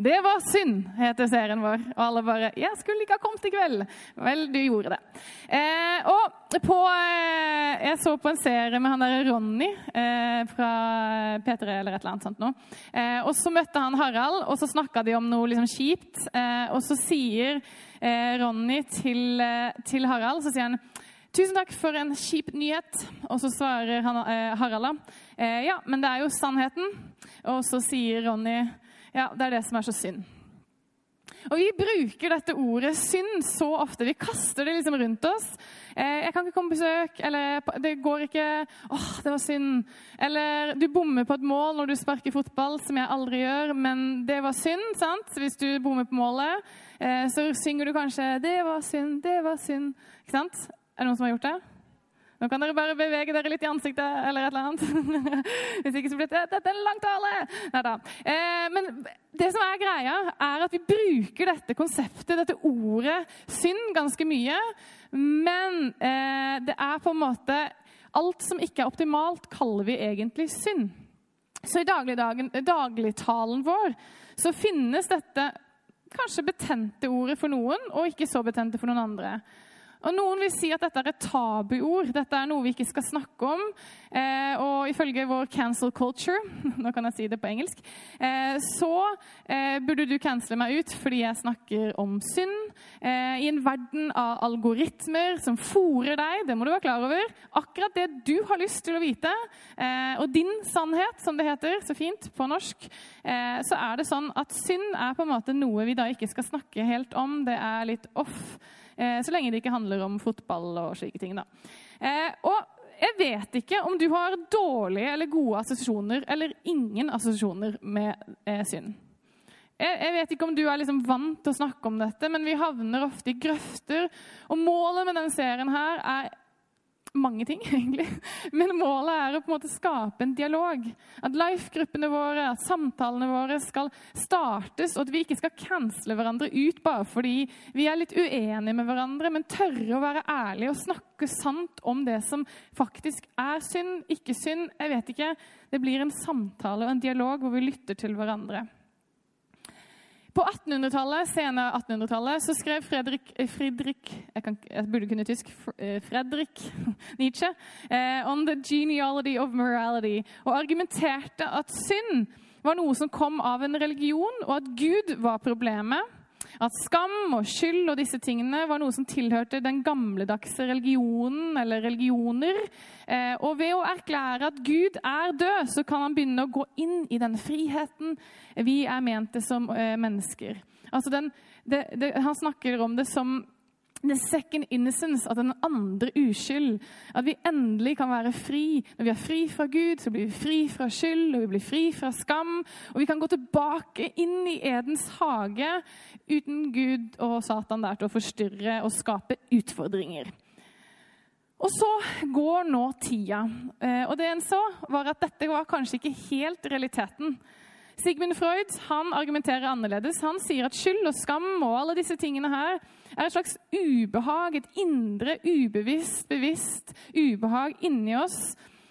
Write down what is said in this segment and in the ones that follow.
Det var synd, heter serien vår. Og alle bare 'Jeg skulle ikke ha kommet i kveld.' Vel, du gjorde det. Eh, og på eh, Jeg så på en serie med han der Ronny eh, fra P3 eller et eller annet sånt noe. Eh, og så møtte han Harald, og så snakka de om noe liksom kjipt. Eh, og så sier eh, Ronny til, til Harald så sier han Tusen takk for en kjip nyhet. Og så svarer han, eh, Harald da. Eh, ja, men det er jo sannheten. Og så sier Ronny ja, det er det som er så synd. Og Vi bruker dette ordet synd så ofte. Vi kaster det liksom rundt oss. Eh, 'Jeg kan ikke komme på besøk', eller 'det går ikke', 'åh, det var synd'. Eller 'du bommer på et mål når du sparker fotball', som jeg aldri gjør, men det var synd. sant? Hvis du bommer på målet, eh, så synger du kanskje 'det var synd, det var synd'. Ikke sant? Er det noen som har gjort det? Nå kan dere bare bevege dere litt i ansiktet eller et eller annet. Hvis ikke så blir det dette er en lang tale. Neida. Eh, men det som er greia, er at vi bruker dette konseptet, dette ordet synd, ganske mye. Men eh, det er på en måte Alt som ikke er optimalt, kaller vi egentlig synd. Så i dagligtalen vår så finnes dette kanskje betente ordet for noen, og ikke så betente for noen andre. Og Noen vil si at dette er et tabuord. Dette er noe vi ikke skal snakke om. Eh, og ifølge vår cancel culture, nå kan jeg si det på engelsk, eh, så eh, burde du cancele meg ut fordi jeg snakker om synd. Eh, I en verden av algoritmer som fòrer deg, det må du være klar over. Akkurat det du har lyst til å vite, eh, og din sannhet, som det heter så fint på norsk, eh, så er det sånn at synd er på en måte noe vi da ikke skal snakke helt om. Det er litt off. Eh, så lenge det ikke handler om fotball og slike ting. Da. Eh, og jeg vet ikke om du har dårlige eller gode assosiasjoner eller ingen assosiasjoner med eh, synd. Jeg, vet ikke om du er liksom vant til å snakke om dette, men vi havner ofte i grøfter. Og målet med denne serien her er mange ting, egentlig. Men målet er å på en måte skape en dialog. At life-gruppene våre, at samtalene våre skal startes, og at vi ikke skal cancele hverandre ut bare fordi vi er litt uenige med hverandre, men tørre å være ærlige og snakke sant om det som faktisk er synd, ikke synd. Jeg vet ikke. Det blir en samtale og en dialog hvor vi lytter til hverandre. På 1800-tallet, sene 1800-tallet så skrev Fredrik, Fredrik Friedrich jeg, kan, jeg, burde kunne tysk eh, Fredrik Nietzsche eh, on the genealogy of morality og argumenterte at synd var noe som kom av en religion, og at Gud var problemet. At skam og skyld og disse tingene var noe som tilhørte den gamledagse religionen eller religioner. Eh, og ved å erklære at Gud er død, så kan han begynne å gå inn i den friheten vi er mente som eh, mennesker. Altså den, det, det, han snakker om det som The second innocence, at den andre uskyld. At vi endelig kan være fri. Når vi er fri fra Gud, så blir vi fri fra skyld, og vi blir fri fra skam. Og vi kan gå tilbake inn i Edens hage uten Gud og Satan der til å forstyrre og skape utfordringer. Og så går nå tida. Eh, og det en så, var at dette var kanskje ikke helt realiteten. Sigmund Freud han argumenterer annerledes. Han sier at skyld og skam og alle disse tingene her er et slags ubehag, et indre, ubevisst, bevisst ubehag inni oss.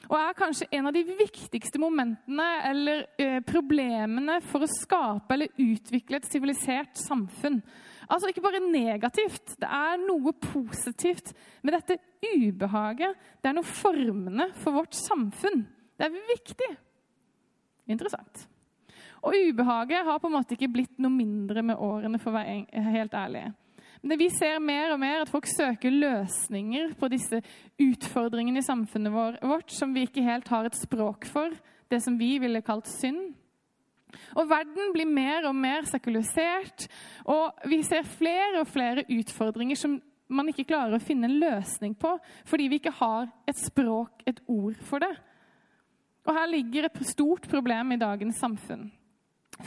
Og er kanskje en av de viktigste momentene eller eh, problemene for å skape eller utvikle et sivilisert samfunn. Altså ikke bare negativt. Det er noe positivt med dette ubehaget. Det er noe formende for vårt samfunn. Det er viktig. Interessant. Og ubehaget har på en måte ikke blitt noe mindre med årene, for å være helt ærlig. Men vi ser mer og mer at folk søker løsninger på disse utfordringene i samfunnet vårt som vi ikke helt har et språk for, det som vi ville kalt synd. Og verden blir mer og mer sekulisert, og vi ser flere og flere utfordringer som man ikke klarer å finne en løsning på fordi vi ikke har et språk, et ord for det. Og her ligger et stort problem i dagens samfunn.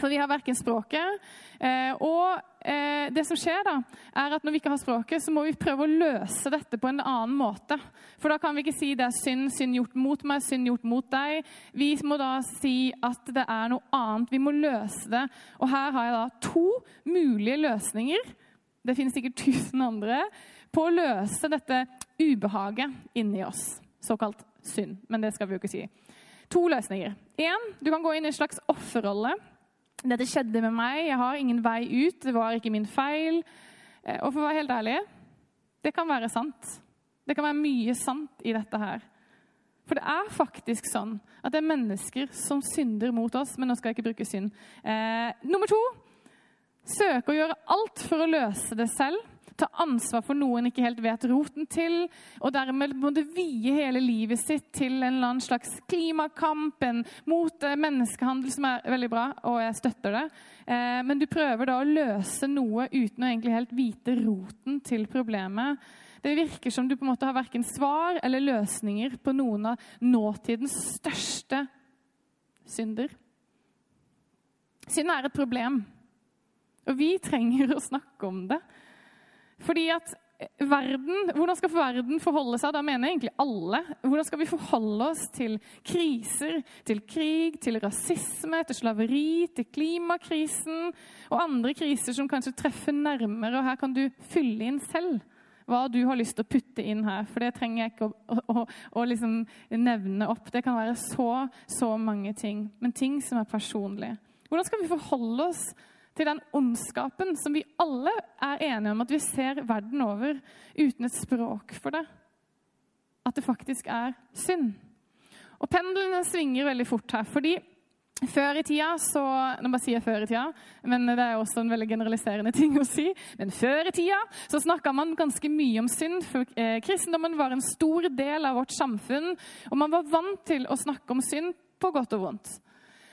For vi har verken språket eh, Og eh, det som skjer, da, er at når vi ikke har språket, så må vi prøve å løse dette på en annen måte. For da kan vi ikke si det er synd, synd gjort mot meg, synd gjort mot deg. Vi må da si at det er noe annet. Vi må løse det. Og her har jeg da to mulige løsninger. Det finnes sikkert tusen andre. På å løse dette ubehaget inni oss. Såkalt synd. Men det skal vi jo ikke si. To løsninger. Én, du kan gå inn i en slags offerrolle. Dette skjedde med meg. Jeg har ingen vei ut. Det var ikke min feil. Eh, og for å være helt ærlig det kan være sant. Det kan være mye sant i dette her. For det er faktisk sånn at det er mennesker som synder mot oss. Men nå skal jeg ikke bruke synd. Eh, nummer to søke å gjøre alt for å løse det selv ta ansvar for noe en ikke helt vet roten til, og dermed må det vie hele livet sitt til en eller annen slags klimakamp mot eh, menneskehandel, som er veldig bra, og jeg støtter det. Eh, men du prøver da å løse noe uten å egentlig helt vite roten til problemet. Det virker som du på en måte har verken svar eller løsninger på noen av nåtidens største synder. Synd er et problem, og vi trenger å snakke om det. Fordi at verden, Hvordan skal verden forholde seg? Da mener jeg egentlig alle. Hvordan skal vi forholde oss til kriser, til krig, til rasisme, til slaveri, til klimakrisen og andre kriser som kanskje treffer nærmere? Og her kan du fylle inn selv hva du har lyst til å putte inn her. For det trenger jeg ikke å, å, å liksom nevne opp. Det kan være så, så mange ting. Men ting som er personlige. Hvordan skal vi forholde oss til den ondskapen som vi alle er enige om at vi ser verden over uten et språk for det. At det faktisk er synd. Og pendlene svinger veldig fort her. fordi før i tida så Nå bare sier jeg før i tida, men det er også en veldig generaliserende ting å si. Men før i tida så snakka man ganske mye om synd. for eh, Kristendommen var en stor del av vårt samfunn, og man var vant til å snakke om synd på godt og vondt.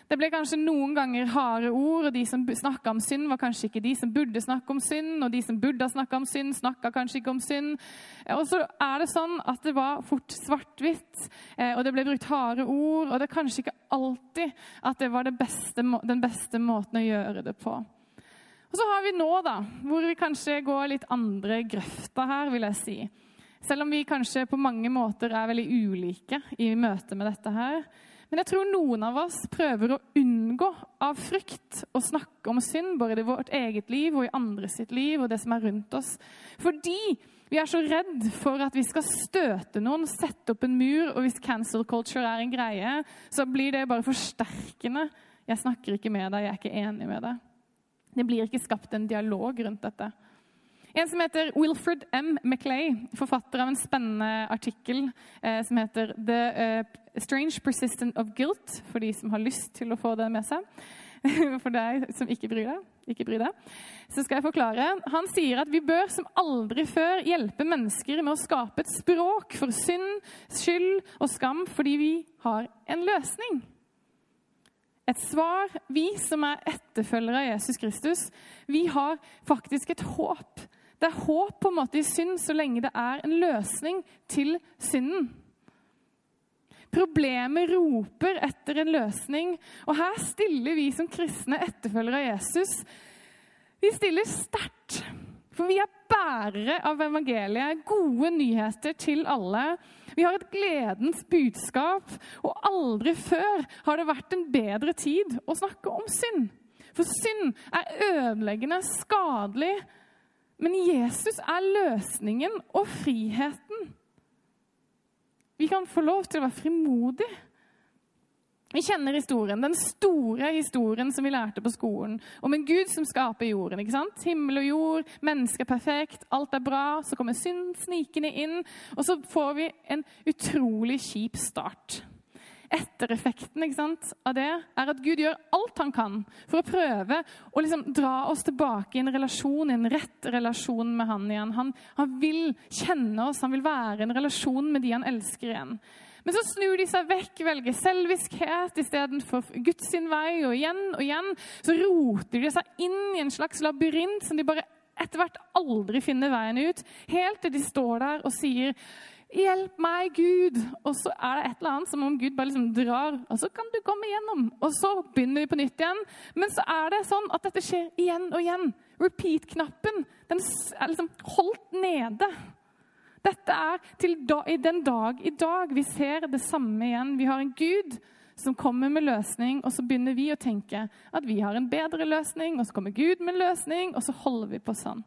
Det ble kanskje noen ganger harde ord, og de som snakka om synd, var kanskje ikke de som burde snakke om synd, og de som burde ha snakka om synd, snakka kanskje ikke om synd. Og så er det sånn at det var fort svart-hvitt, eh, og det ble brukt harde ord, og det er kanskje ikke alltid at det var det beste, den beste måten å gjøre det på. Og så har vi nå, da, hvor vi kanskje går litt andre grøfta her, vil jeg si. Selv om vi kanskje på mange måter er veldig ulike i møte med dette her. Men jeg tror noen av oss prøver å unngå av frykt å snakke om synd, både i vårt eget liv og i andre sitt liv og det som er rundt oss. Fordi vi er så redd for at vi skal støte noen, sette opp en mur, og hvis cancel culture er en greie, så blir det bare forsterkende. Jeg snakker ikke med deg, jeg er ikke enig med deg. Det blir ikke skapt en dialog rundt dette. En som heter Wilfred M. Maclay, forfatter av en spennende artikkel eh, som heter 'The uh, Strange Persistent of Guilt', for de som har lyst til å få det med seg. For deg som ikke bryr deg, ikke bry deg, så skal jeg forklare. Han sier at vi bør som aldri før hjelpe mennesker med å skape et språk for synd, skyld og skam fordi vi har en løsning. Et svar. Vi som er etterfølgere av Jesus Kristus, vi har faktisk et håp det er håp på en måte i synd så lenge det er en løsning til synden. Problemet roper etter en løsning, og her stiller vi som kristne etterfølgere av Jesus Vi stiller sterkt, for vi er bærere av evangeliet, gode nyheter til alle. Vi har et gledens budskap, og aldri før har det vært en bedre tid å snakke om synd. For synd er ødeleggende, skadelig, men Jesus er løsningen og friheten. Vi kan få lov til å være frimodige. Vi kjenner historien, den store historien som vi lærte på skolen. Om en Gud som skaper jorden. ikke sant? Himmel og jord, mennesket er perfekt, alt er bra. Så kommer synd snikende inn, og så får vi en utrolig kjip start ettereffekten av det er at Gud gjør alt han kan for å prøve å liksom dra oss tilbake i en relasjon, i en rett relasjon med han igjen. Han, han vil kjenne oss, han vil være i en relasjon med de han elsker igjen. Men så snur de seg vekk, velger selviskhet istedenfor Guds sin vei. Og igjen og igjen så roter de seg inn i en slags labyrint som de bare etter hvert aldri finner veien ut. Helt til de står der og sier 'Hjelp meg, Gud!' Og så er det et eller annet som om Gud bare liksom drar, og så kan du komme igjennom. Og så begynner vi på nytt igjen. Men så er det sånn at dette skjer igjen og igjen. Repeat-knappen den er liksom holdt nede. Dette er til da, i den dag i dag. Vi ser det samme igjen. Vi har en Gud som kommer med løsning, og så begynner vi å tenke at vi har en bedre løsning, og så kommer Gud med løsning, og så holder vi på sånn.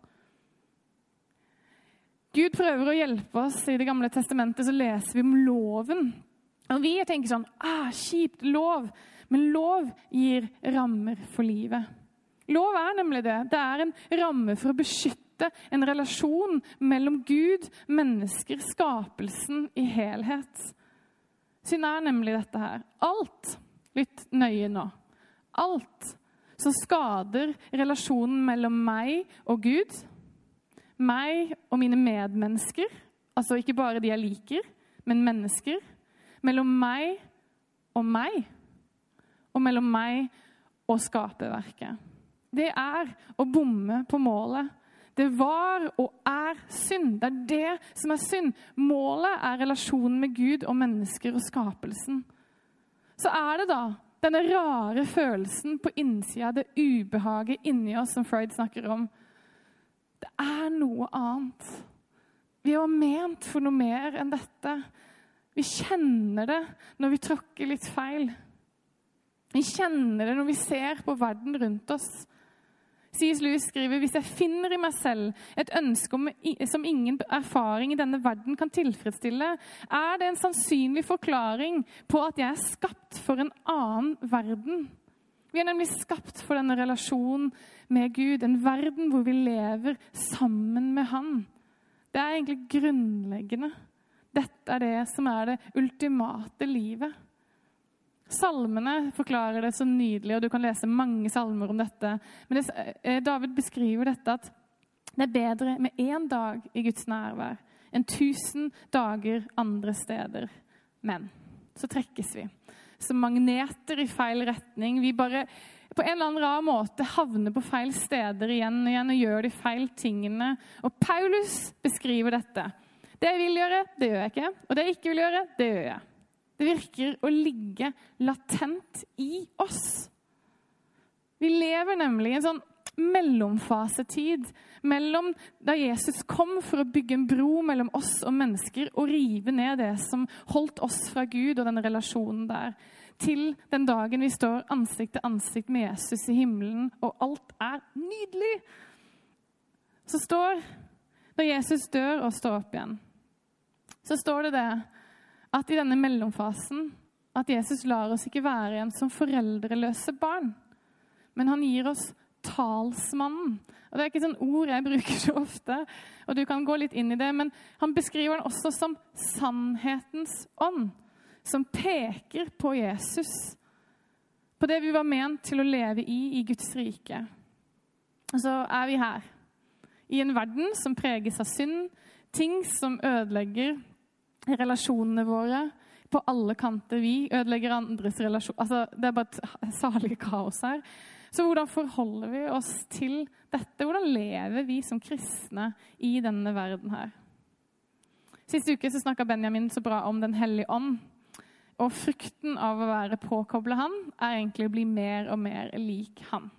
Gud prøver å hjelpe oss. I Det gamle testamentet så leser vi om loven. Og vi tenker sånn ah, Kjipt. Lov. Men lov gir rammer for livet. Lov er nemlig det. Det er en ramme for å beskytte en relasjon mellom Gud, mennesker, skapelsen i helhet. Synd er nemlig dette her. Alt Lytt nøye nå. Alt som skader relasjonen mellom meg og Gud, meg og mine medmennesker, altså ikke bare de jeg liker, men mennesker, mellom meg og meg, og mellom meg og skaperverket. Det er å bomme på målet. Det var og er synd. Det er det som er synd. Målet er relasjonen med Gud og mennesker og skapelsen. Så er det da denne rare følelsen på innsida, det ubehaget inni oss som Freud snakker om. Er noe annet. Vi var ment for noe mer enn dette. Vi kjenner det når vi tråkker litt feil. Vi kjenner det når vi ser på verden rundt oss. C.S. Lewis skriver hvis jeg finner i meg selv et ønske om, som ingen erfaring i denne verden kan tilfredsstille, er det en sannsynlig forklaring på at jeg er skapt for en annen verden. Vi er nemlig skapt for denne relasjonen med Gud, en verden hvor vi lever sammen med Han. Det er egentlig grunnleggende. Dette er det som er det ultimate livet. Salmene forklarer det så nydelig, og du kan lese mange salmer om dette. Men det, eh, David beskriver dette at det er bedre med én dag i Guds nærvær enn tusen dager andre steder. Men så trekkes vi som magneter i feil retning. Vi bare på en eller annen rar måte havner på feil steder igjen og igjen og gjør de feil tingene. Og Paulus beskriver dette. Det jeg vil gjøre, det gjør jeg ikke. Og det jeg ikke vil gjøre, det gjør jeg. Det virker å ligge latent i oss. Vi lever nemlig i en sånn mellomfasetid mellom da Jesus kom for å bygge en bro mellom oss og mennesker og rive ned det som holdt oss fra Gud og den relasjonen der, til den dagen vi står ansikt til ansikt med Jesus i himmelen, og alt er nydelig. Så står Når Jesus dør og står opp igjen, så står det det at i denne mellomfasen at Jesus lar oss ikke være igjen som foreldreløse barn, men han gir oss talsmannen. Og Det er ikke sånn ord jeg bruker så ofte, og du kan gå litt inn i det, men han beskriver den også som sannhetens ånd, som peker på Jesus, på det vi var ment til å leve i i Guds rike. Og så er vi her, i en verden som preges av synd, ting som ødelegger relasjonene våre på alle kanter. Vi ødelegger andres relasjon. Altså, det er bare et salig kaos her. Så hvordan forholder vi oss til dette? Hvordan lever vi som kristne i denne verden her? Sist uke så snakka Benjamin så bra om Den hellige ånd. Og frukten av å være påkobla han er egentlig å bli mer og mer lik han.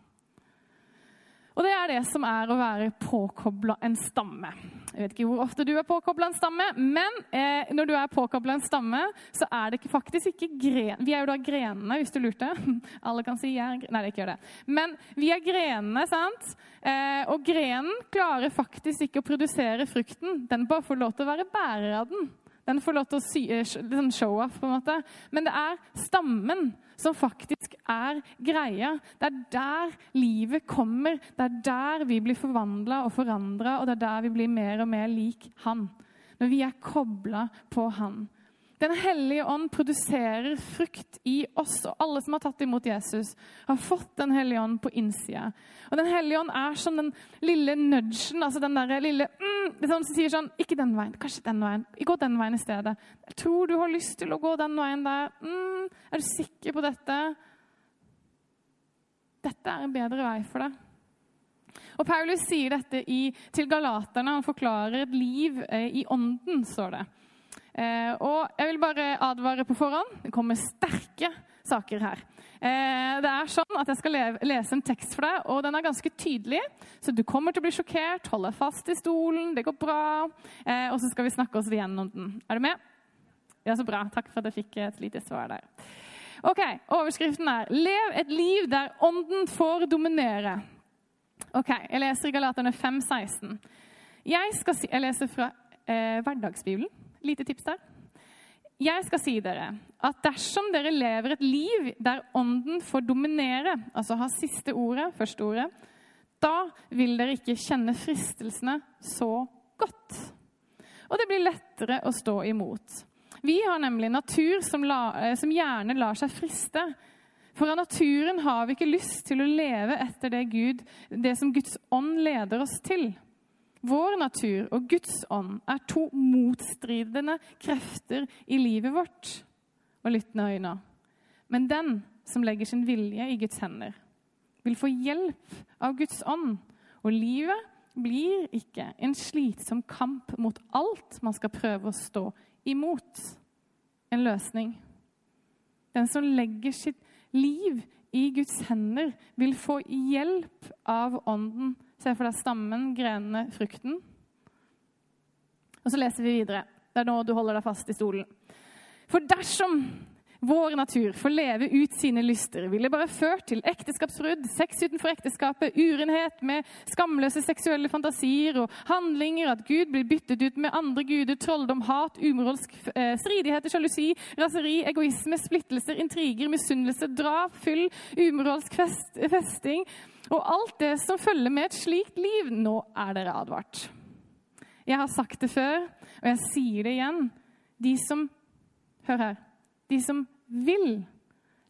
Og det er det som er å være påkobla en stamme. Jeg vet ikke hvor ofte du er påkobla en stamme, men eh, når du er påkobla en stamme, så er det ikke, faktisk ikke gren... Vi er jo da grenene, hvis du lurte. Alle kan si jeg er Nei, det ikke gjør det. Men vi er grenene, sant? Eh, og grenen klarer faktisk ikke å produsere frukten. Den bare får lov til å være bærer av den. Den får lov til å sy, eh, liksom show-off, på en måte. Men det er stammen som faktisk er greia. Det er der livet kommer. Det er der vi blir forvandla og forandra, og det er der vi blir mer og mer lik Han. Når vi er kobla på Han. Den hellige ånd produserer frukt i oss, og alle som har tatt imot Jesus, har fått Den hellige ånd på innsida. Og Den hellige ånd er som den lille nudgen, altså den der lille mm, som sier sånn Ikke den veien, kanskje den veien. Gå den veien i stedet. Jeg tror du har lyst til å gå den veien der. Mm, er du sikker på dette? Dette er en bedre vei for deg. Og Paulus sier dette i, til galaterne. Han forklarer et liv eh, i ånden, står det. Eh, og jeg vil bare advare på forhånd. Det kommer sterke saker her. Eh, det er sånn at Jeg skal lese en tekst for deg, og den er ganske tydelig. Så du kommer til å bli sjokkert. Hold deg fast i stolen. Det går bra. Eh, og så skal vi snakke oss igjennom den. Er du med? Ja, så bra. Takk for at jeg fikk et lite svar der. Ok, Overskriften er 'Lev et liv der ånden får dominere'. Ok, Jeg leser i Galaterne 5,16. Jeg, si, jeg leser fra eh, Hverdagsbibelen. Lite tips der. Jeg skal si dere at dersom dere lever et liv der ånden får dominere, altså ha siste ordet, første ordet, da vil dere ikke kjenne fristelsene så godt. Og det blir lettere å stå imot. Vi har nemlig natur som, la, eh, som gjerne lar seg friste. For av naturen har vi ikke lyst til å leve etter det, Gud, det som Guds ånd leder oss til. Vår natur og Guds ånd er to motstridende krefter i livet vårt. Og lytt nøye nå. Men den som legger sin vilje i Guds hender, vil få hjelp av Guds ånd. Og livet blir ikke en slitsom kamp mot alt man skal prøve å stå imot. En løsning. Den som legger sitt liv i Guds hender, vil få hjelp av Ånden Se for deg stammen, grenene, frukten. Og så leser vi videre. Det er nå du holder deg fast i stolen. For dersom vår natur får leve ut sine lyster, vil det bare ført til ekteskapsbrudd, sex utenfor ekteskapet, urenhet med skamløse seksuelle fantasier og handlinger, at Gud blir byttet ut med andre guder, trolldom, hat, umoralsk eh, stridigheter, sjalusi, raseri, egoisme, splittelser, intriger, misunnelse, drap, fyll, umoralsk fest, festing og alt det som følger med et slikt liv. Nå er dere advart. Jeg har sagt det før, og jeg sier det igjen. De som Hør her. De som vil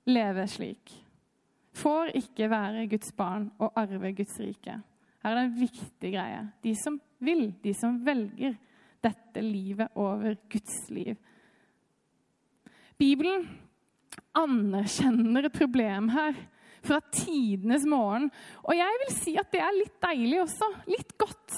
leve slik, får ikke være Guds barn og arve Guds rike. Her er det en viktig greie. De som vil, de som velger dette livet over Guds liv. Bibelen anerkjenner et problem her fra tidenes morgen. Og jeg vil si at det er litt deilig også. Litt godt.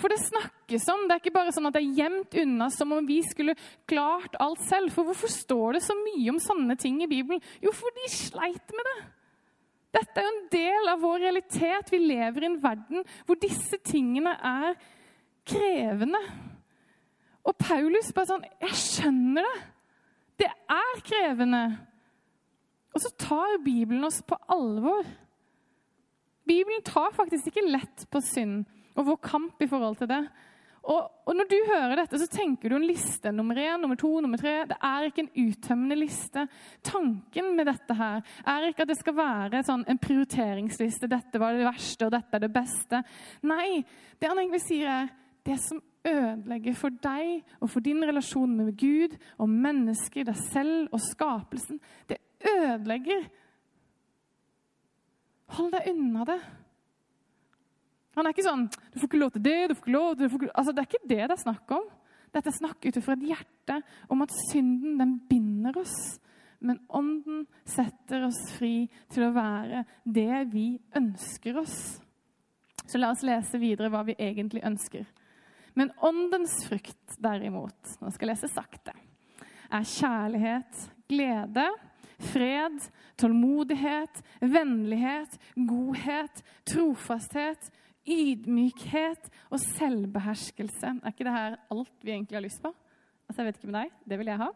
For det snakkes om. Det er ikke bare sånn at det er gjemt unna som om vi skulle klart alt selv. For hvorfor står det så mye om sånne ting i Bibelen? Jo, for de sleit med det. Dette er jo en del av vår realitet. Vi lever i en verden hvor disse tingene er krevende. Og Paulus bare sånn Jeg skjønner det. Det er krevende. Og så tar Bibelen oss på alvor. Bibelen tar faktisk ikke lett på synd og vår kamp i forhold til det. Og, og, når du hører dette, så tenker du en liste. Nummer én, nummer to, nummer tre. Det er ikke en uttømmende liste. Tanken med dette her er ikke at det skal være sånn en prioriteringsliste. Dette var det verste, og dette er det beste. Nei, det han egentlig sier, er det som ødelegger for deg og for din relasjon med Gud og mennesker, deg selv og skapelsen. Det ødelegger. Hold deg unna det. Han er ikke sånn 'Du får ikke lov til det, du får ikke lov til det' altså, Det er ikke det det er snakk om. Dette er snakk ut fra et hjerte om at synden den binder oss. Men Ånden setter oss fri til å være det vi ønsker oss. Så la oss lese videre hva vi egentlig ønsker. Men Åndens frukt, derimot, nå skal jeg lese sakte, er kjærlighet, glede fred, tålmodighet, vennlighet, godhet, trofasthet, ydmykhet og selvbeherskelse. Er ikke det her alt vi egentlig har lyst på? Altså, jeg vet ikke med deg, det vil jeg ha.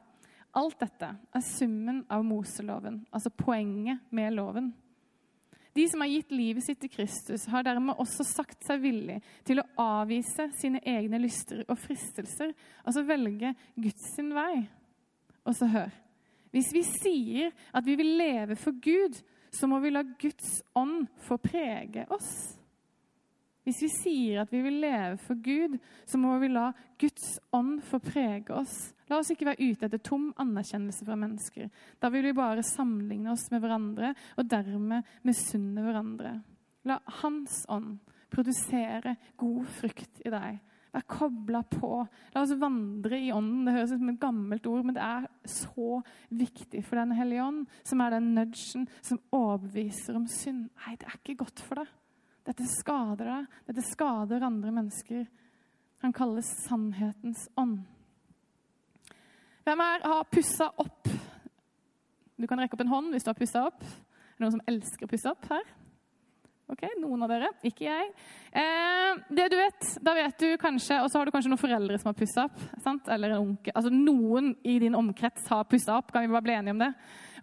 Alt dette er summen av Moseloven, altså poenget med loven. De som har gitt livet sitt til Kristus, har dermed også sagt seg villig til å avvise sine egne lyster og fristelser, altså velge Guds sin vei. Og så hør hvis vi sier at vi vil leve for Gud, så må vi la Guds ånd få prege oss. Hvis vi sier at vi vil leve for Gud, så må vi la Guds ånd få prege oss. La oss ikke være ute etter tom anerkjennelse fra mennesker. Da vil vi bare sammenligne oss med hverandre og dermed misunne hverandre. La Hans ånd produsere god frukt i deg Vær kobla på. La oss vandre i ånden. Det høres ut som et gammelt ord, men det er så viktig for Den hellige ånd, som er den nudgen som overbeviser om synd. Nei, det er ikke godt for deg. Dette skader deg. Dette skader andre mennesker. Han kalles sannhetens ånd. Hvem her har pussa opp? Du kan rekke opp en hånd hvis du har pussa opp. Er det noen som elsker å pusse opp her? Ok, Noen av dere. Ikke jeg. Eh, det du vet, da vet du kanskje, Og så har du kanskje noen foreldre som har pussa opp. Sant? Eller en onkel. Altså Noen i din omkrets har pussa opp. Kan vi bare bli enige om det?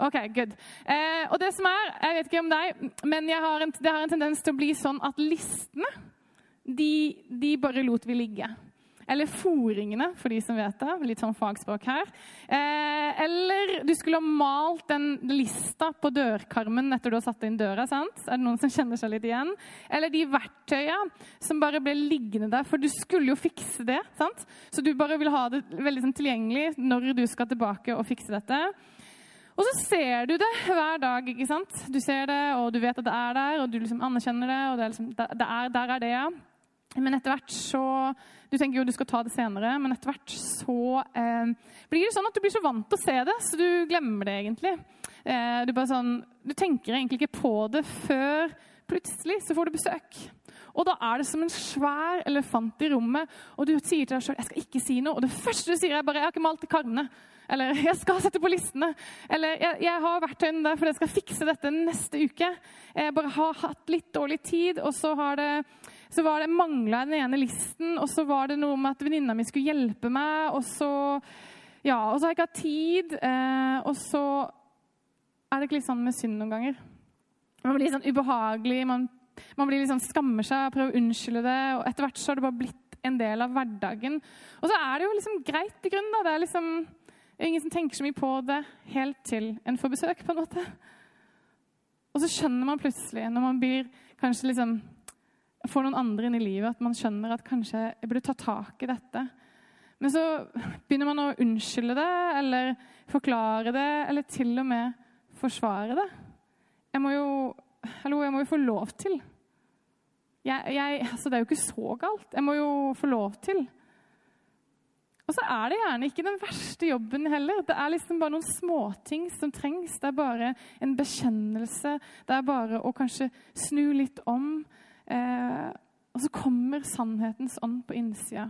Ok, good. Eh, og det som er, jeg vet ikke om deg, men har en, det har en tendens til å bli sånn at listene de, de bare lot vi ligge. Eller foringene, for de som vet det. Litt sånn fagspråk her. Eh, eller du skulle ha malt den lista på dørkarmen etter du har satt inn døra. sant? Er det noen som kjenner seg litt igjen? Eller de verktøya som bare ble liggende der, for du skulle jo fikse det. sant? Så du bare vil ha det veldig sånn, tilgjengelig når du skal tilbake og fikse dette. Og så ser du det hver dag. ikke sant? Du ser det, og du vet at det er der, og du liksom anerkjenner det. og det er liksom, det er, Der er det, ja. Men etter hvert så Du tenker jo du skal ta det senere, men etter hvert så eh, blir det sånn at du blir så vant til å se det, så du glemmer det egentlig. Eh, du, sånn, du, tenker egentlig ikke på det før plutselig så får du besøk. Og da er det som en svær elefant i rommet, og du sier til deg sjøl 'jeg skal ikke si noe', og det første du sier, er bare 'jeg har ikke malt karmene'. Eller 'jeg skal sette på listene'. Eller 'jeg, jeg har verktøyene der, for jeg skal fikse dette neste uke'. Jeg bare har hatt litt dårlig tid, og så har det så var det mangla den ene listen, og så var det noe med at venninna mi skulle hjelpe meg, og så ja, og så har jeg ikke hatt tid. Eh, og så er det ikke litt sånn med synd noen ganger. Man blir litt sånn ubehagelig, man, man blir liksom skammer seg, prøver å unnskylde det. og Etter hvert så har det bare blitt en del av hverdagen. Og så er det jo liksom greit i grunnen. da, Det er liksom ingen som tenker så mye på det helt til en får besøk. på en måte. Og så skjønner man plutselig, når man blir kanskje liksom får noen andre inn i livet, at man skjønner at kanskje jeg burde ta tak i dette. Men så begynner man å unnskylde det, eller forklare det, eller til og med forsvare det. Jeg må jo, hallo, jeg må jo få lov til. Jeg, jeg, altså det er jo ikke så galt. Jeg må jo få lov til. Og så er det gjerne ikke den verste jobben heller. Det er liksom bare noen småting som trengs. Det er bare en bekjennelse. Det er bare å kanskje snu litt om. Eh, og så kommer sannhetens ånd på innsida.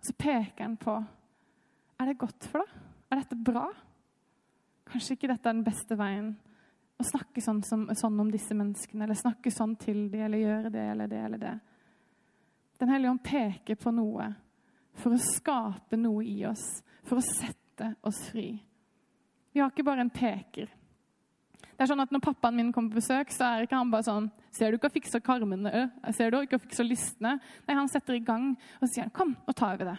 Så peker han på Er det godt for deg? Er dette bra? Kanskje ikke dette er den beste veien å snakke sånn, som, sånn om disse menneskene, eller snakke sånn til dem, eller gjøre det eller det eller det. Den hellige ånd peker på noe for å skape noe i oss, for å sette oss fri. Vi har ikke bare en peker. Det er sånn at Når pappaen min kommer på besøk, så er ikke han bare sånn Ser du ikke å fikse karmene? Ser du ikke å fikse listene? Nei, han setter i gang og sier kom, nå tar vi det.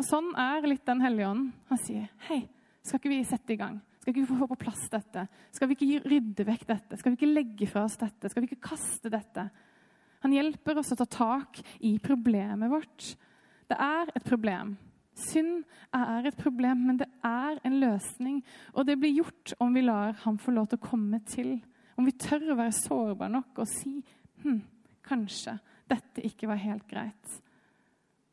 Og Sånn er litt Den hellige ånd. Han sier hei, skal ikke vi sette i gang? Skal vi ikke få på plass dette? Skal vi ikke rydde vekk dette? Skal vi ikke legge fra oss dette? Skal vi ikke kaste dette? Han hjelper oss å ta tak i problemet vårt. Det er et problem. Synd er et problem, men det er en løsning. Og det blir gjort om vi lar ham få lov til å komme til. Om vi tør å være sårbare nok og si hm, kanskje dette ikke var helt greit.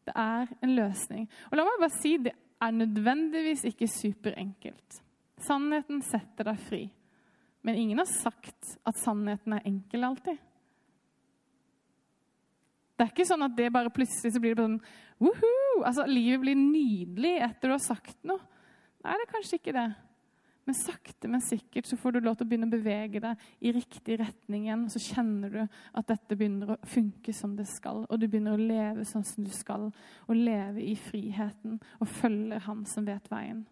Det er en løsning. Og la meg bare si det er nødvendigvis ikke superenkelt. Sannheten setter deg fri. Men ingen har sagt at sannheten er enkel alltid. Det er ikke sånn at det bare plutselig så blir det sånn Woohoo! Altså, livet blir nydelig etter du har sagt noe. Nei, det er kanskje ikke det. Men sakte, men sikkert så får du lov til å begynne å bevege deg i riktig retning igjen. Og så kjenner du at dette begynner å funke som det skal, og du begynner å leve sånn som du skal. Og leve i friheten og følge Han som vet veien.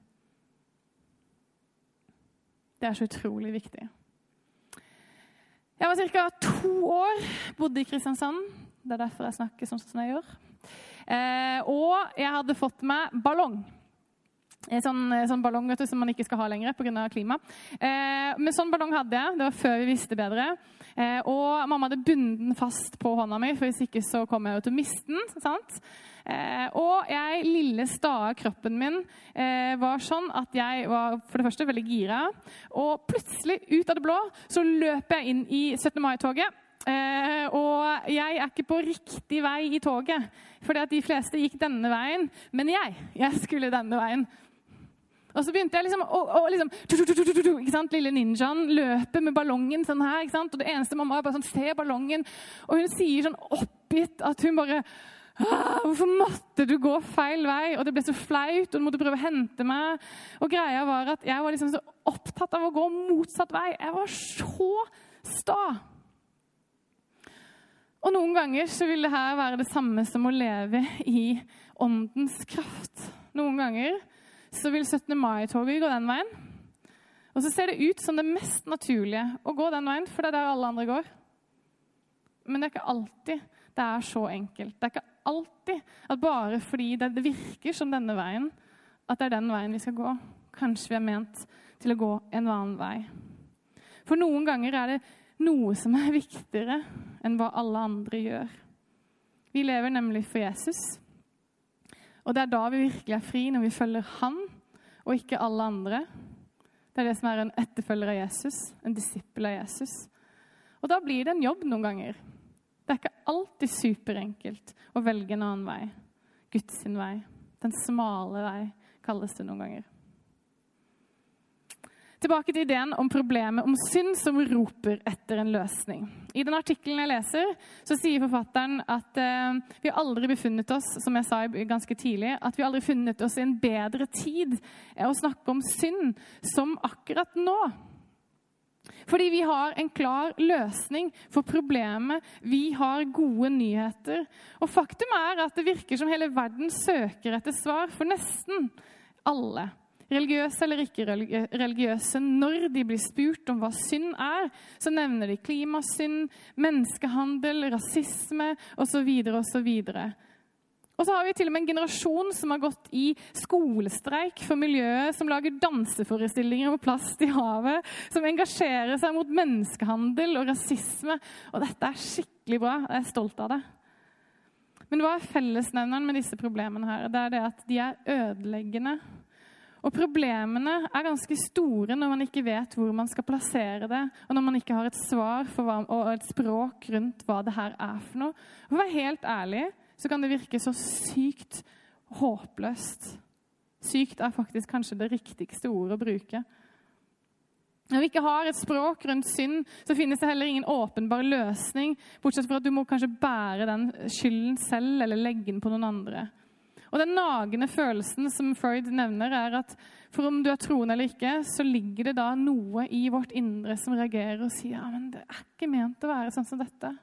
Det er så utrolig viktig. Jeg var ca. to år, bodde i Kristiansand. Det er derfor jeg snakker sånn som jeg gjør. Eh, og jeg hadde fått meg ballong. Sånn, sånn ballong du, som man ikke skal ha lenger pga. klima. Eh, men sånn ballong hadde jeg. Det var før vi visste bedre. Eh, og mamma hadde bundet den fast på hånda mi, for hvis ikke så kom jeg jo til å miste den. Eh, og jeg, lille, stae kroppen min eh, var sånn at jeg var for det første veldig gira. Og plutselig, ut av det blå, så løp jeg inn i 17. mai-toget. Eh, og jeg er ikke på riktig vei i toget, for de fleste gikk denne veien. Men jeg, jeg skulle denne veien. Og så begynte jeg liksom å, å liksom, ikke sant? Lille ninjaen løper med ballongen sånn her. ikke sant? Og det eneste mamma er bare sånn, se ballongen. Og hun sier sånn oppgitt at hun bare «Ah, Hvorfor måtte du gå feil vei? Og det ble så flaut, og du måtte prøve å hente meg. Og greia var at jeg var liksom så opptatt av å gå motsatt vei. Jeg var så sta. Og noen ganger så vil det her være det samme som å leve i åndens kraft. Noen ganger så vil 17. mai-toget gå den veien. Og så ser det ut som det mest naturlige å gå den veien, for det er der alle andre går. Men det er ikke alltid det er så enkelt. Det er ikke alltid at bare fordi det virker som denne veien, at det er den veien vi skal gå. Kanskje vi er ment til å gå en annen vei. For noen ganger er det noe som er viktigere enn hva alle andre gjør. Vi lever nemlig for Jesus. Og det er da vi virkelig er fri, når vi følger han og ikke alle andre. Det er det som er en etterfølger av Jesus, en disippel av Jesus. Og da blir det en jobb noen ganger. Det er ikke alltid superenkelt å velge en annen vei. Guds vei. Den smale vei, kalles det noen ganger. Tilbake til ideen om problemet om synd som roper etter en løsning. I den artikkelen jeg leser, så sier forfatteren at eh, vi aldri befunnet oss som jeg sa ganske tidlig, at vi aldri funnet oss i en bedre tid å snakke om synd som akkurat nå. Fordi vi har en klar løsning for problemet. Vi har gode nyheter. Og faktum er at det virker som hele verden søker etter svar for nesten alle. Religiøse eller ikke religiøse, når de blir spurt om hva synd er, så nevner de klimasynd, menneskehandel, rasisme osv. osv. Og så har vi til og med en generasjon som har gått i skolestreik for miljøet, som lager danseforestillinger om plast i havet, som engasjerer seg mot menneskehandel og rasisme. Og dette er skikkelig bra. Jeg er stolt av det. Men hva er fellesnevneren med disse problemene her? Det er det at de er ødeleggende. Og problemene er ganske store når man ikke vet hvor man skal plassere det, og når man ikke har et svar hva, og et språk rundt hva det her er for noe. For å være helt ærlig så kan det virke så sykt håpløst. Sykt er faktisk kanskje det riktigste ordet å bruke. Når vi ikke har et språk rundt synd, så finnes det heller ingen åpenbar løsning, bortsett fra at du må kanskje bære den skylden selv eller legge den på noen andre. Og Den nagende følelsen som Freud nevner, er at for om du er troende eller ikke, så ligger det da noe i vårt indre som reagerer og sier ja, men det er ikke ment å være sånn som dette.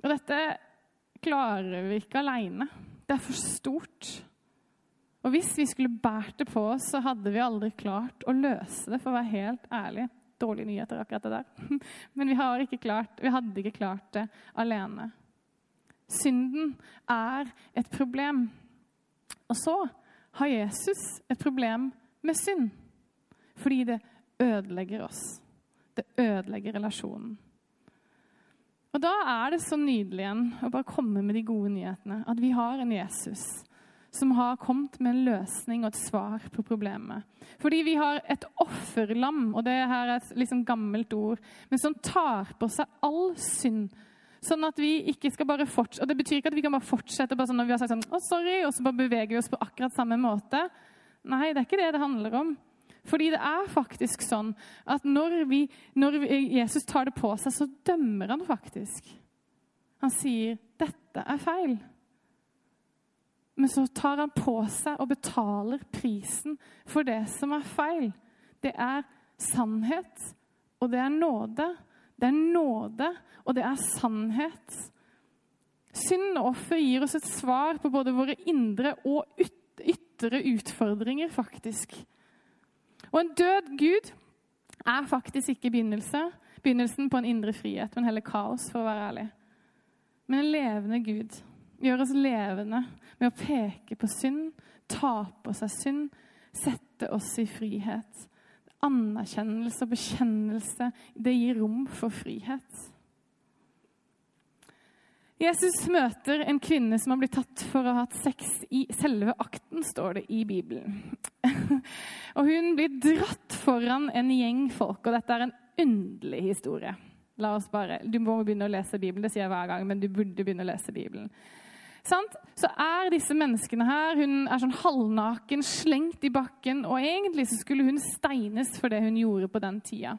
Og dette klarer vi ikke aleine. Det er for stort. Og hvis vi skulle båret det på oss, så hadde vi aldri klart å løse det, for å være helt ærlig. Dårlige nyheter, akkurat det der. Men vi, ikke klart, vi hadde ikke klart det alene. Synden er et problem. Og så har Jesus et problem med synd. Fordi det ødelegger oss. Det ødelegger relasjonen. Og da er det så nydelig igjen å bare komme med de gode nyhetene. At vi har en Jesus som har kommet med en løsning og et svar på problemet. Fordi vi har et offerlam, og det her er et liksom gammelt ord, men som tar på seg all synd. Sånn at vi ikke skal bare fortsette, og Det betyr ikke at vi kan bare fortsette bare sånn når vi har sagt sånn, å sorry, og så bare beveger vi oss på akkurat samme måte. Nei, det er ikke det det handler om. Fordi det er faktisk sånn at når, vi, når Jesus tar det på seg, så dømmer han faktisk. Han sier 'dette er feil'. Men så tar han på seg og betaler prisen for det som er feil. Det er sannhet, og det er nåde. Det er nåde, og det er sannhet. Synd og offer gir oss et svar på både våre indre og ytre utfordringer, faktisk. Og en død Gud er faktisk ikke begynnelse, begynnelsen på en indre frihet, men heller kaos, for å være ærlig. Men en levende Gud gjør oss levende med å peke på synd, ta på seg synd, sette oss i frihet. Anerkjennelse og bekjennelse, det gir rom for frihet. Jesus møter en kvinne som har blitt tatt for å ha hatt sex i selve akten, står det i Bibelen. og hun blir dratt foran en gjeng folk, og dette er en underlig historie. La oss bare, Du må begynne å lese Bibelen, det sier jeg hver gang, men du burde begynne å lese Bibelen. Sant? Så er disse menneskene her Hun er sånn halvnaken, slengt i bakken, og egentlig så skulle hun steines for det hun gjorde på den tida.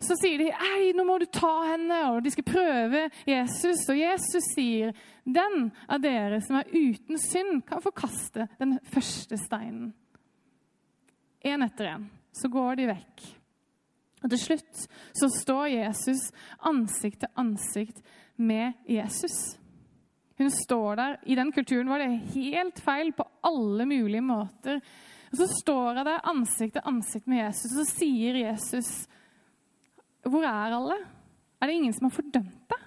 så sier de ei, nå må du ta henne, og de skal prøve Jesus. Og Jesus sier, den av dere som er uten synd, kan forkaste den første steinen. Én etter én. Så går de vekk. Og til slutt så står Jesus ansikt til ansikt med Jesus. Hun står der. I den kulturen var det helt feil på alle mulige måter. Og Så står hun der ansikt til ansikt med Jesus, og så sier Jesus hvor er alle? Er det ingen som har fordømt deg?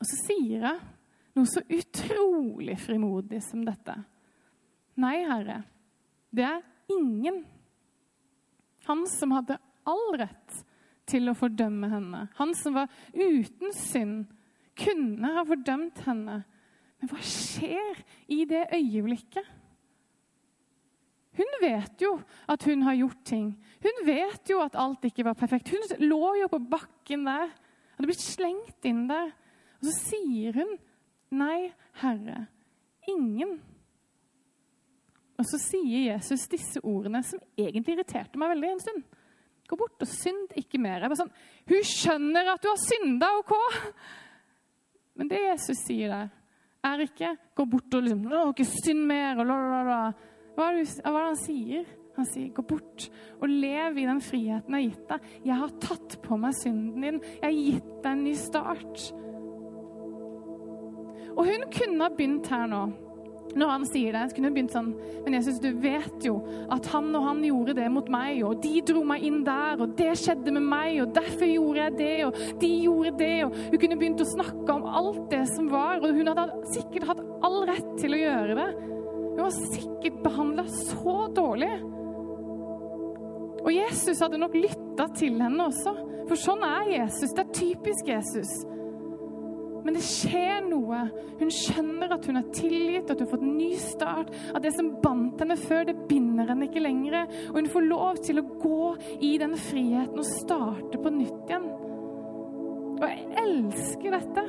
Og så sier hun noe så utrolig frimodig som dette. Nei, Herre, det er ingen. Han som hadde all rett til å fordømme henne. Han som var uten synd, kunne ha fordømt henne. Men hva skjer i det øyeblikket? Hun vet jo at hun har gjort ting. Hun vet jo at alt ikke var perfekt. Hun lå jo på bakken der. Hadde blitt slengt inn der. Og så sier hun, 'Nei, Herre, ingen'. Og så sier Jesus disse ordene som egentlig irriterte meg veldig en stund. Gå bort og synd ikke mer. Jeg bare sånn, Hun skjønner at du har synda, OK? Men det Jesus sier der, er ikke 'gå bort og liksom, ikke synd mer' og la, la, la. Hva er, det, han sier? Han sier, 'Gå bort og lev i den friheten jeg har gitt deg.' 'Jeg har tatt på meg synden din. Jeg har gitt deg en ny start.' Og hun kunne ha begynt her nå. Når han sier det, så kunne hun begynt sånn Men Jesus, du vet jo at han og han gjorde det mot meg, og de dro meg inn der, og det skjedde med meg, og derfor gjorde jeg det, og de gjorde det, og Hun kunne begynt å snakke om alt det som var, og hun hadde sikkert hatt all rett til å gjøre det. Hun var sikkert behandla så dårlig. Og Jesus hadde nok lytta til henne også, for sånn er Jesus. Det er typisk Jesus. Men det skjer noe. Hun skjønner at hun er tilgitt, at hun har fått en ny start. At det som bandt henne før, det binder henne ikke lenger. Og hun får lov til å gå i den friheten og starte på nytt igjen. Og jeg elsker dette.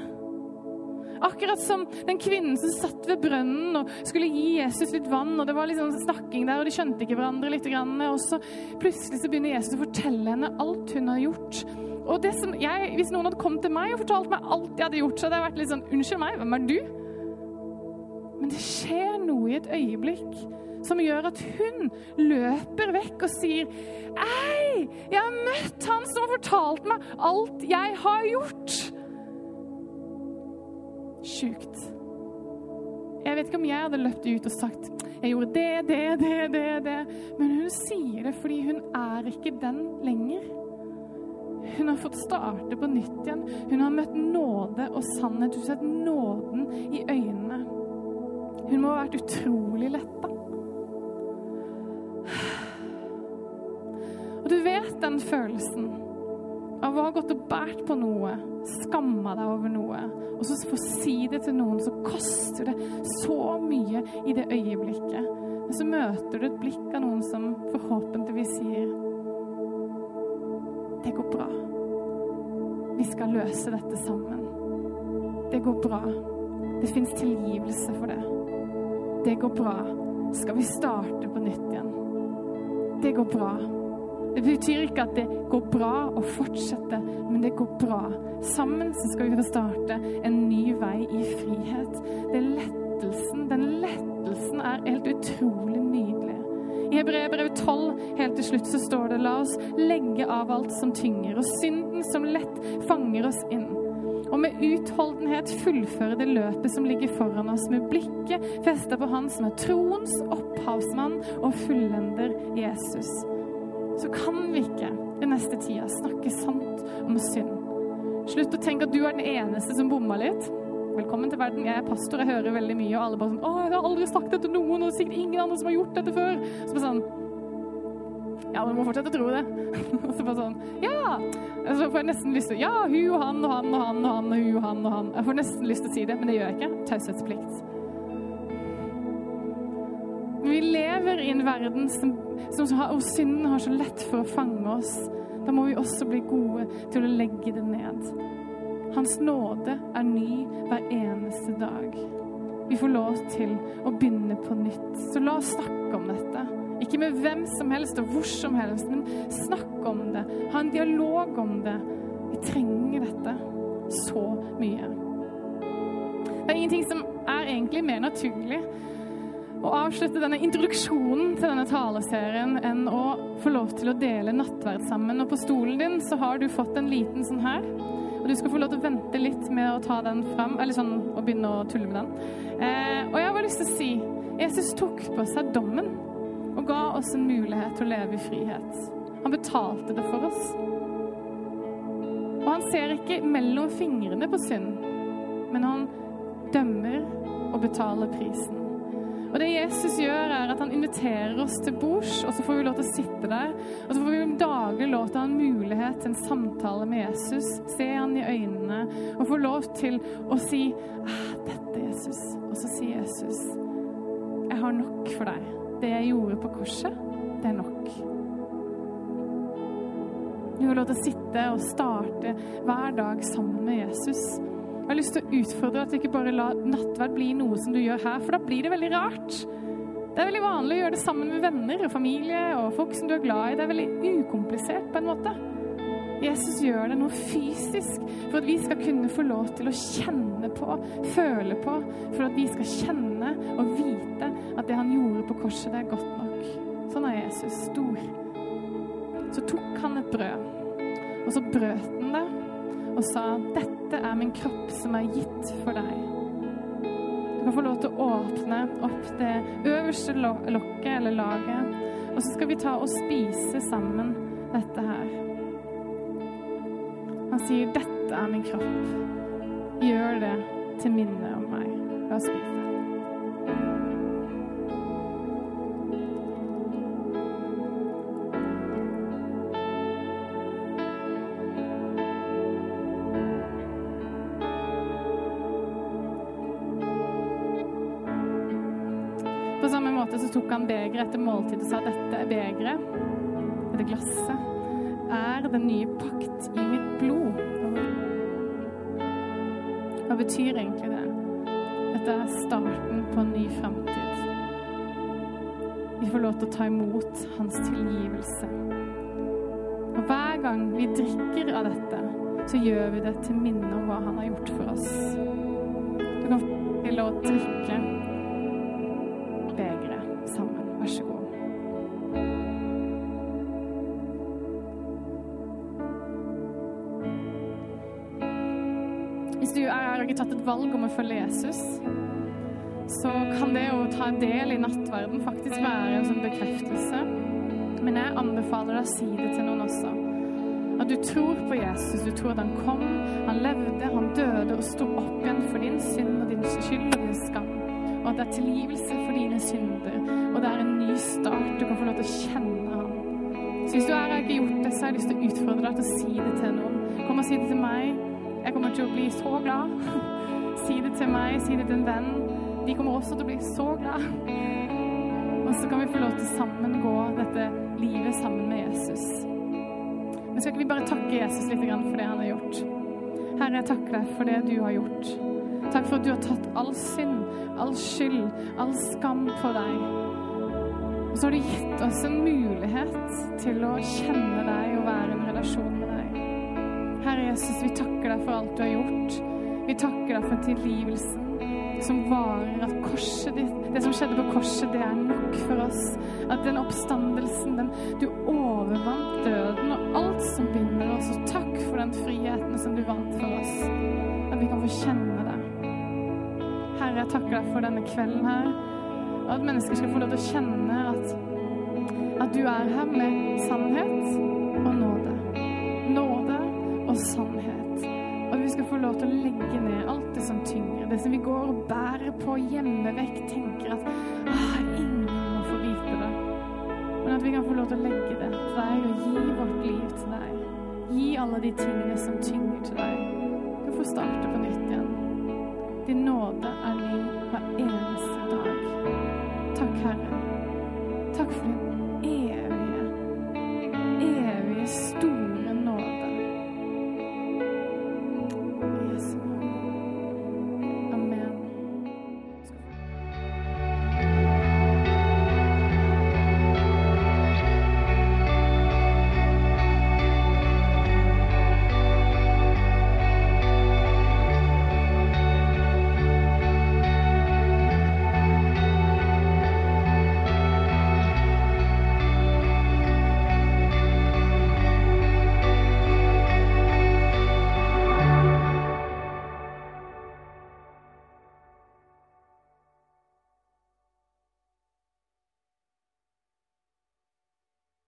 Akkurat som den kvinnen som satt ved brønnen og skulle gi Jesus litt vann. og Det var liksom snakking der, og de skjønte ikke hverandre litt. Og så plutselig så begynner Jesus å fortelle henne alt hun har gjort. Og jeg, Hvis noen hadde kommet til meg og fortalt meg alt jeg hadde gjort, så hadde jeg vært litt sånn Unnskyld meg, hvem er du? Men det skjer noe i et øyeblikk som gjør at hun løper vekk og sier Ei, jeg har møtt han som har fortalt meg alt jeg har gjort sjukt. Jeg vet ikke om jeg hadde løpt ut og sagt jeg gjorde det, det, det, det, det. Men hun sier det fordi hun er ikke den lenger. Hun har fått starte på nytt igjen. Hun har møtt nåde og sannhet. Hun har sett nåden i øynene. Hun må ha vært utrolig letta. Og du vet den følelsen av å ha gått og båret på noe, skamma deg over noe, og så få si det til noen, så koster det så mye i det øyeblikket. Men så møter du et blikk av noen som forhåpentligvis sier Det går bra. Vi skal løse dette sammen. Det går bra. Det fins tilgivelse for det. Det går bra. Skal vi starte på nytt igjen? Det går bra. Det betyr ikke at det går bra å fortsette, men det går bra. Sammen så skal vi starte en ny vei i frihet. Det er lettelsen, den lettelsen er helt utrolig. I Hebreerbrevet 12 helt til slutt så står det la oss legge av alt som tynger, og synden som lett fanger oss inn. Og med utholdenhet fullføre det løpet som ligger foran oss, med blikket festa på Han som er troens opphavsmann og fullender Jesus så kan vi ikke i neste tida snakke sant om synd. Slutt å tenke at du er den eneste som bomma litt. Velkommen til verden. Jeg er pastor, jeg hører veldig mye, og alle bare sånn 'Å, jeg har aldri sagt det til noen, og det er sikkert ingen andre som har gjort dette før.' Så bare sånn Ja, men du må fortsette å tro det. og så bare sånn Ja! Så får jeg nesten lyst til Ja, hun og han og han og han og han og hun og han og han. Jeg får nesten lyst til å si det, men det gjør jeg ikke. Taushetsplikt. Vi lever i en verden som, som har, og synden har så lett for å fange oss. Da må vi også bli gode til å legge det ned. Hans nåde er ny hver eneste dag. Vi får lov til å begynne på nytt. Så la oss snakke om dette. Ikke med hvem som helst og hvor som helst, men snakk om det. Ha en dialog om det. Vi trenger dette så mye. Det er ingenting som er egentlig mer naturlig å avslutte denne introduksjonen til denne taleserien enn å få lov til å dele nattverd sammen. Og på stolen din så har du fått en liten sånn her. Og du skal få lov til å vente litt med å ta den fram, eller sånn å begynne å tulle med den. Eh, og jeg har bare lyst til å si Jesus tok på seg dommen og ga oss en mulighet til å leve i frihet. Han betalte det for oss. Og han ser ikke mellom fingrene på synd, men han dømmer og betaler prisen. Og det Jesus gjør, er at han inviterer oss til bords, og så får vi lov til å sitte der. Og så får vi daglig lov til å ha en mulighet til en samtale med Jesus, se han i øynene og få lov til å si ah, 'Dette er Jesus'. Og så sier Jesus, 'Jeg har nok for deg. Det jeg gjorde på korset, det er nok'. Du får lov til å sitte og starte hver dag sammen med Jesus. Jeg har lyst til å utfordre at du ikke bare la nattverd bli noe som du gjør her, for da blir det veldig rart. Det er veldig vanlig å gjøre det sammen med venner og familie og folk som du er glad i. Det er veldig ukomplisert på en måte. Jesus gjør det noe fysisk for at vi skal kunne få lov til å kjenne på, føle på, for at vi skal kjenne og vite at det han gjorde på korset, det er godt nok. Sånn er Jesus stor. Så tok han et brød, og så brøt han det og sa dette er min kropp som er gitt for deg. Du kan få lov til å åpne opp det øverste lokket eller laget, og så skal vi ta og spise sammen dette her. Han sier 'dette er min kropp'. Gjør det til minne om meg. La oss spise. Etter måltidet sa dette er begeret, dette glasset, er den nye pakt i mitt blod. Hva betyr egentlig det? Dette er starten på en ny framtid. Vi får lov til å ta imot hans tilgivelse. Og hver gang vi drikker av dette, så gjør vi det til minne om hva han har gjort for oss. Du kan få lov til å drikke valg om å følge Jesus, så kan det å ta en del i nattverden faktisk være en sånn bekreftelse. Men jeg anbefaler deg å si det til noen også. At du tror på Jesus, du tror at han kom, han levde, han døde og sto opp igjen for din synd og din skyld og din skam. Og at det er tilgivelse for dine synder. Og det er en ny start. Du kan få lov til å kjenne ham. Så hvis du er her og ikke gjort det, så har jeg lyst til å utfordre deg til å si det til noen. Kom og si det til meg. Kommer til å bli så glad. Si det til meg, si det til en venn. De kommer også til å bli så glad. Og så kan vi få lov til sammen gå dette livet sammen med Jesus. Men skal ikke vi bare takke Jesus litt for det han har gjort? Herre, jeg takker deg for det du har gjort. Takk for at du har tatt all synd, all skyld, all skam på deg. Og så har du gitt oss en mulighet til å kjenne deg og være i en relasjon. Herre Jesus, vi takker deg for alt du har gjort. Vi takker deg for tilgivelsen som varer, at korset ditt, det som skjedde på korset, det er nok for oss. At den oppstandelsen, den, du overvant døden og alt som binder oss. Og takk for den friheten som du vant for oss. At vi kan få kjenne det. Herre, jeg takker deg for denne kvelden her. Og at mennesker skal få lov til å kjenne at, at du er her med sannhet og sannhet. At vi skal få lov til å legge ned alt det som tynger. Det som vi går og bærer på hjemme vekk, tenker at ingen må få vite det. Men at vi kan få lov til å legge det til deg og gi vårt liv til deg. Gi alle de tingene som tynger til deg. Du får starte på nytt igjen. Din nåde er ny hver eneste dag. Takk, Herre. Takk for din